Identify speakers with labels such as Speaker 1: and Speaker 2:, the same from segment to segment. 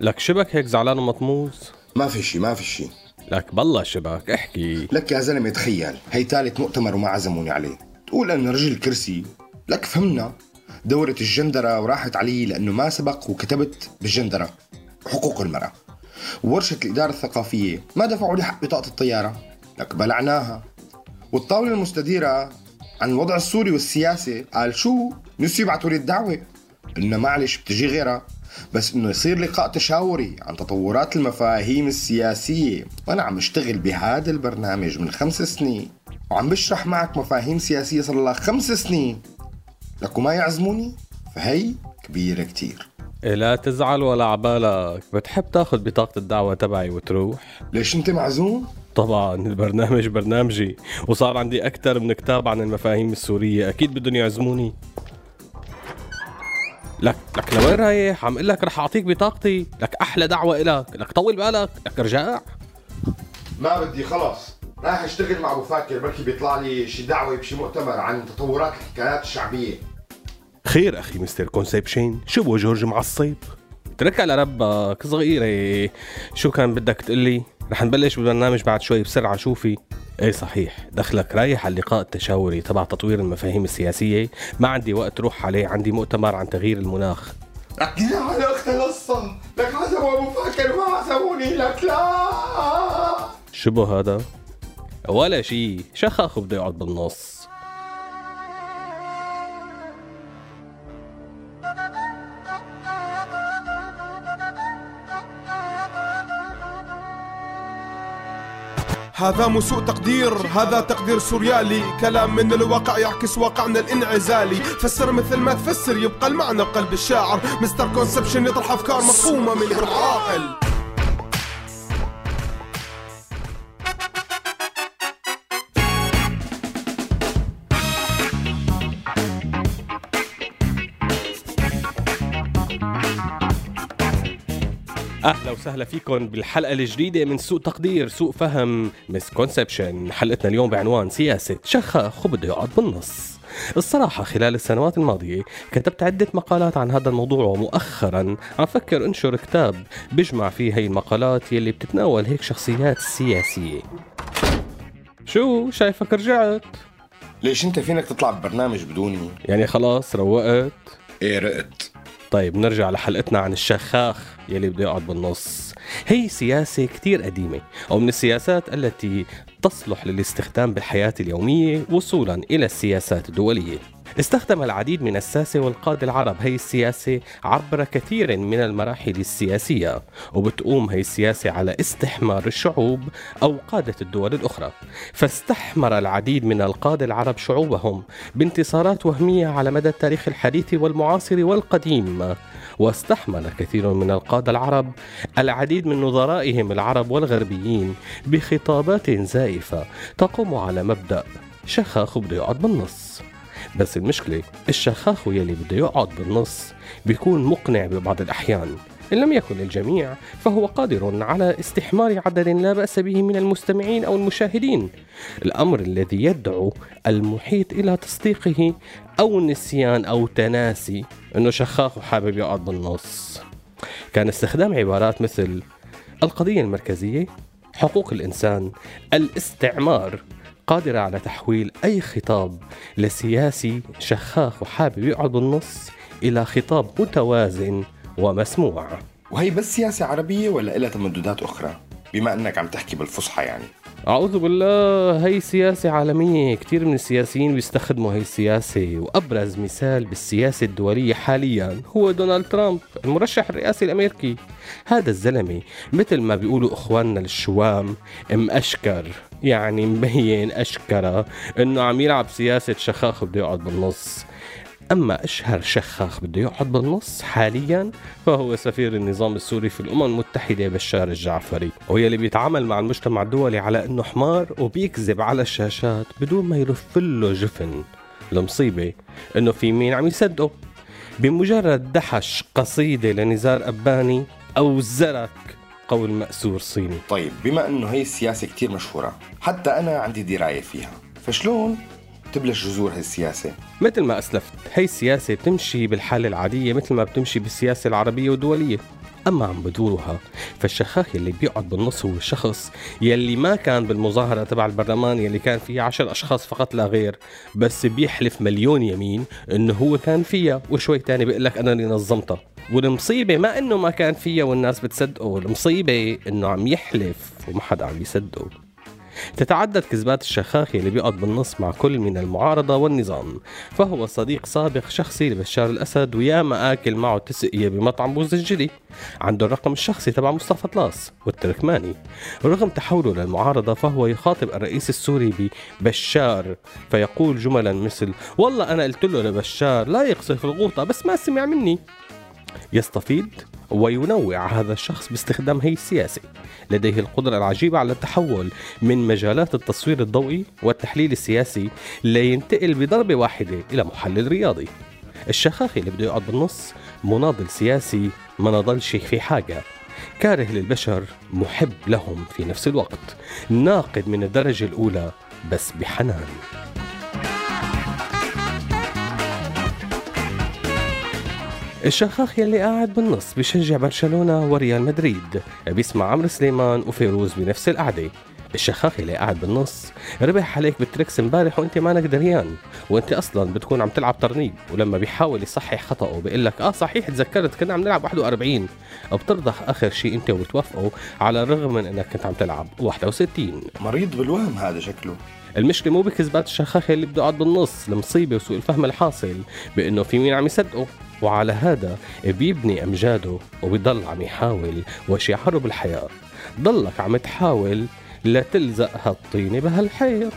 Speaker 1: لك شبك هيك زعلان ومطموس؟
Speaker 2: ما في شي ما في شي.
Speaker 1: لك بالله شبك احكي.
Speaker 2: لك يا زلمة تخيل هي ثالث مؤتمر وما عزموني عليه. تقول ان رجل الكرسي لك فهمنا. دورة الجندرة وراحت علي لأنه ما سبق وكتبت بالجندرة. حقوق المرأة. ورشة الإدارة الثقافية. ما دفعوا لي حق بطاقة الطيارة. لك بلعناها. والطاولة المستديرة عن الوضع السوري والسياسة قال شو؟ نسوا يبعثوا لي الدعوة. قلنا معلش بتجي غيرها. بس إنه يصير لقاء تشاوري عن تطورات المفاهيم السياسية. وأنا عم اشتغل بهذا البرنامج من خمس سنين. وعم بشرح معك مفاهيم سياسية صار لها خمس سنين. لك وما يعزموني؟ فهي كبيرة كتير.
Speaker 1: إيه لا تزعل ولا عبالك. بتحب تاخد بطاقة الدعوة تبعي وتروح؟
Speaker 2: ليش أنت معزوم؟
Speaker 1: طبعا البرنامج برنامجي. وصار عندي أكثر من كتاب عن المفاهيم السورية. أكيد بدهم يعزموني. لك لك لوين رايح؟ عم أقول لك رح أعطيك بطاقتي، لك أحلى دعوة إلك، لك طول بالك، لك رجاع
Speaker 2: ما بدي خلص. رايح أشتغل مع أبو فاكر. بركي بيطلع لي شي دعوة بشي مؤتمر عن تطورات الحكايات الشعبية.
Speaker 1: خير أخي Mr. Conception شو بو جورج معصب اترك على ربك صغيرة. شو كان بدك تقلي رح نبلش بالبرنامج بعد شوي بسرعة. شوفي إيه صحيح. دخلك رايح على اللقاء التشاوري تبع تطوير المفاهيم السياسية. ما عندي وقت روح عليه. عندي مؤتمر عن تغيير المناخ.
Speaker 2: لك يا على اخت القصة لك عزموا ابو فاكر ما عزموني لك. لا.
Speaker 1: شو بو هذا؟ ولا شي. شخخ بده يقعد بالنص.
Speaker 3: هذا مو سوء تقدير هذا تقدير سوريالي. كلام من الواقع يعكس واقعنا الانعزالي. فسر مثل ما تفسر يبقى المعنى بقلب الشاعر. مستر كونسبشن يطرح أفكار مفهومة من العاقل.
Speaker 1: أهلا وسهلا فيكم بالحلقة الجديدة من سوء تقدير سوء فهم مسكونسبشن حلقتنا اليوم بعنوان سياسة شخخ وبده يقعد بالنص. الصراحة خلال السنوات الماضية كتبت عدة مقالات عن هذا الموضوع ومؤخرا عم فكر انشر كتاب بيجمع فيه هي المقالات يلي بتتناول هيك شخصيات سياسية. شو؟ شايفك رجعت؟
Speaker 2: ليش انت فينك تطلع ببرنامج بدوني؟
Speaker 1: يعني خلاص روقت؟
Speaker 2: إيه رقت.
Speaker 1: طيب نرجع لحلقتنا عن الشخاخ يلي بده يقعد بالنص. هي سياسة كتير قديمة أو من السياسات التي تصلح للاستخدام بالحياة اليومية وصولا إلى السياسات الدولية. استخدم العديد من الساسة والقادة العرب هي السياسة عبر كثير من المراحل السياسية وبتقوم هي السياسة على استحمار الشعوب أو قادة الدول الأخرى. فاستحمر العديد من القادة العرب شعوبهم بانتصارات وهمية على مدى التاريخ الحديث والمعاصر والقديم. واستحمل كثير من القادة العرب العديد من نظرائهم العرب والغربيين بخطابات زائفة تقوم على مبدأ شخاخ بده يقعد بالنص بس المشكلة الشخاخ يلي بده يقعد بالنص بيكون مقنع ببعض الأحيان. إن لم يكن الجميع فهو قادر على استحمار عدد لا بأس به من المستمعين أو المشاهدين. الأمر الذي يدعو المحيط إلى تصديقه أو نسيان أو تناسي أنه شخاخ وحابب يقعد بالنص. كان استخدام عبارات مثل القضية المركزية حقوق الإنسان الاستعمار. قادرة على تحويل أي خطاب لسياسي شخاخ وحابب يقعد بالنص إلى خطاب متوازن ومسموع.
Speaker 2: وهي بس سياسة عربية ولا لها تمددات أخرى؟ بما أنك عم تحكي بالفصحى يعني.
Speaker 1: أعوذ بالله هي سياسة عالمية. كتير من السياسيين بيستخدموا هي السياسة وأبرز مثال بالسياسة الدولية حاليا هو دونالد ترامب المرشح الرئاسي الأمريكي. هذا الزلمة مثل ما بيقولوا إخواننا الشوام مأشكر يعني مبين أشكرة إنه عم يلعب سياسة شخاخ بده يقعد بالنص. أما أشهر شخاخ بده يقعد بالنص حاليا فهو سفير النظام السوري في الأمم المتحدة بشار الجعفري وهي اللي بيتعامل مع المجتمع الدولي على أنه حمار وبيكذب على الشاشات بدون ما يرف له جفن. المصيبة أنه في مين عم يصدقه؟ بمجرد دحش قصيدة لنزار أباني أو زرك. قول مأسور صيني.
Speaker 2: طيب بما أنه هي السياسة كتير مشهورة حتى أنا عندي دراية فيها. فشلون تبلش جذور هاي السياسة؟
Speaker 1: مثل ما أسلفت هي السياسة بتمشي بالحالة العادية مثل ما بتمشي بالسياسة العربية والدولية. أما عن بذورها فالشخاخ يلي بيقعد بالنص هو الشخص يلي ما كان بالمظاهرة تبع البرلمان يلي كان فيها عشر أشخاص فقط لا غير بس بيحلف مليون يمين إنه هو كان فيها وشوي تاني بيقول لك أنا اللي نظمتها. والمصيبة ما إنه ما كان فيها والناس بتصدقه المصيبة إنه عم يحلف وما حدا عم يصدقه. تتعدد كذبات الشخاخ اللي بيقعد بالنص مع كل من المعارضة والنظام. فهو صديق سابق شخصي لبشار الأسد وياما آكل معه تسقية بمطعم بوز الجلي. عنده الرقم الشخصي تبع مصطفى طلاس والتركماني. رغم تحوله للمعارضة فهو يخاطب الرئيس السوري ببشار فيقول جملا مثل والله أنا قلت له لبشار لا يقصف الغوطة بس ما سمع مني. يستفيد وينوع هذا الشخص باستخدام هي السياسة لديه القدرة العجيبة على التحول من مجالات التصوير الضوئي والتحليل السياسي لينتقل بضربة واحدة إلى محلل رياضي. الشخاخي اللي بده يقعد بالنص مناضل سياسي ما نضلش في حاجة. كاره للبشر محب لهم في نفس الوقت. ناقد من الدرجة الأولى بس بحنان. الشخاخ يلي قاعد بالنص بشجع برشلونة وريال مدريد. بيسمع عمرو سليمان وفيروز بنفس القعدة. الشخاخ اللي قاعد بالنص ربح عليك بالتريكس امبارح وانت مانك دريان وانت أصلا بتكون عم تلعب ترنيب ولما بيحاول يصحح خطأه بيقول لك آه صحيح تذكرت كنا عم نلعب 41 بترضخ آخر شيء انت وبتوافقه على الرغم من إنك كنت عم تلعب 61
Speaker 2: مريض بالوهم هذا شكله.
Speaker 1: المشكلة مو بكذبات الشخاخه اللي بده يقعد بالنص المصيبة وسوء الفهم الحاصل بإنه في مين عم يصدقه. وعلى هذا بيبني أمجاده وبيضل عم يحاول وشعاره بالحياة. ضلك عم تحاول لا تلزق هالطينة بهالحيط.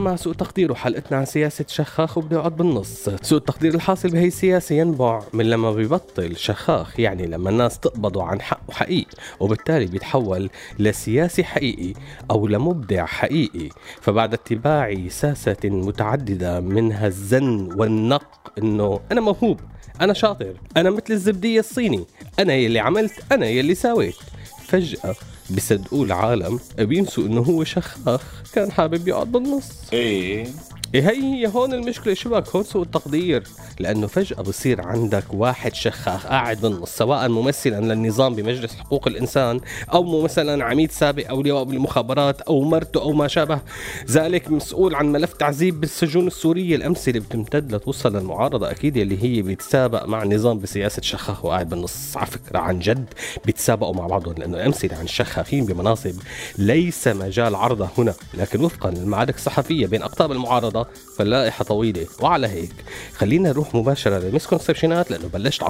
Speaker 1: مع سوء تقدير وحلقتنا عن سياسة شخاخ وبده يقعد بالنص. سوء التقدير الحاصل بهي السياسة ينبع من لما بيبطل شخاخ يعني لما الناس تقبضوا عن حقه حقيقي وبالتالي بيتحول لسياسي حقيقي أو لمبدع حقيقي. فبعد اتباع ساسة متعددة منها الزن والنق إنه أنا موهوب أنا شاطر أنا مثل الزبدية الصيني أنا يلي عملت أنا يلي ساويت فجأة بصدقوه العالم بينسوا إنه هو شخاخ كان حابب يقعد بالنص إيه. هي هي هون المشكلة شبك هون سوء التقدير؟ لأنه فجأة بصير عندك واحد شخاخ قاعد بالنص سواء ممثلا للنظام بمجلس حقوق الإنسان أو مثلا عميد سابق أو لواء بالمخابرات أو مرته أو ما شابه. ذلك مسؤول عن ملف تعذيب بالسجون السورية. الأمثلة بتمتد لتوصل للمعارضة أكيد اللي هي بيتسابق مع النظام بسياسة شخاخ. وقاعد بالنص على فكرة عن جد بيتسابقوا مع بعضهم لأنه الأمثلة عن الشخاخين بمناصب ليس مجال عرضها هنا. لكن وفقا للمعارك الصحفية بين أقطاب المعارضه فاللائحة طويلة وعلى هيك. خلينا نروح مباشرة للمسكونسبشنات لأنه بلشت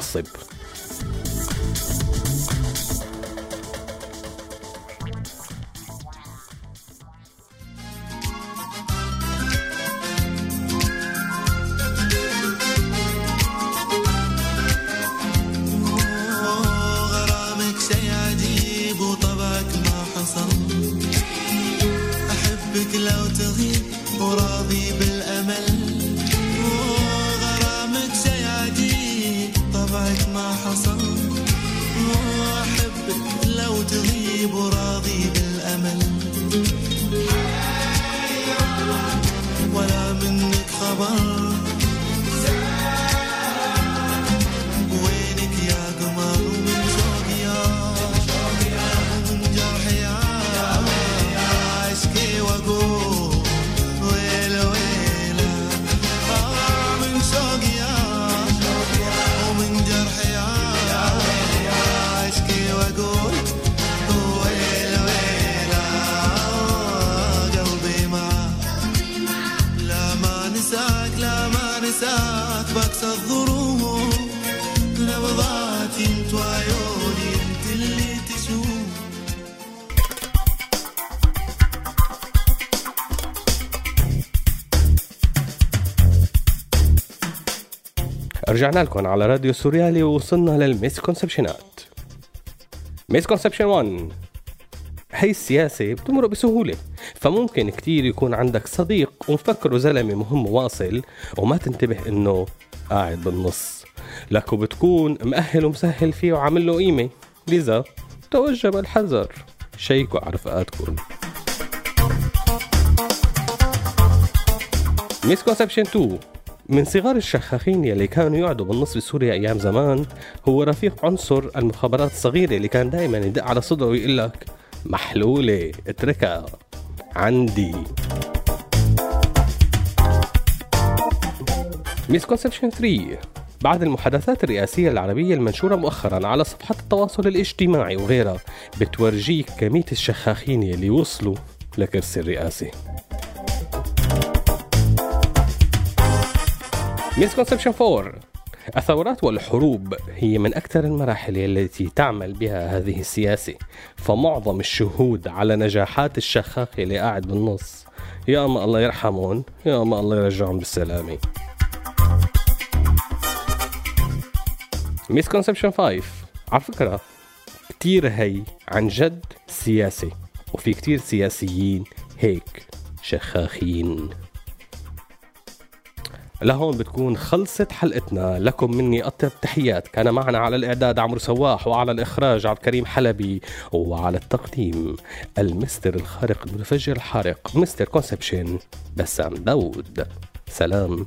Speaker 1: bendik kabar. رجعنا لكم على راديو سوريالي ووصلنا للميسكونسبشنات. misconception 1 هي السياسة بتمر بسهولة فممكن كتير يكون عندك صديق ومفكره زلمة مهم واصل وما تنتبه إنه قاعد بالنص. لكو بتكون مأهل ومسهل فيه وعامل له قيمة. لذا توجب الحذر شيكوا على رفقاتكم misconception 2 من صغار الشخاخين يلي كانوا يقعدوا بالنص بسوريا أيام زمان هو رفيق عنصر المخابرات الصغيرة اللي كان دائما يدق على صدره ويقول لك محلولة اتركها. عندي. misconception 3 بعد المحادثات الرئاسية العربية المنشورة مؤخرا على صفحات التواصل الاجتماعي وغيرها بتورجيك كمية الشخاخين يلي وصلوا لكرسي الرئاسة. misconception 4 الثورات والحروب هي من أكثر المراحل التي تعمل بها هذه السياسة فمعظم الشهود على نجاحات الشخاخ اللي قاعد بالنص. يا أما الله يرحمهم يا أما الله يرجعهم بالسلامة. misconception 5 على فكرة كتير هي عن جد سياسة وفي كتير سياسيين هيك شخاخين. لهون بتكون خلصت حلقتنا. لكم مني أطيب تحيات. كان معنا على الإعداد عمرو سواح وعلى الإخراج عبد الكريم حلبي وعلى التقديم المستر الخارق المتفجر الحارق مستر كونسبشن بسام داود سلام.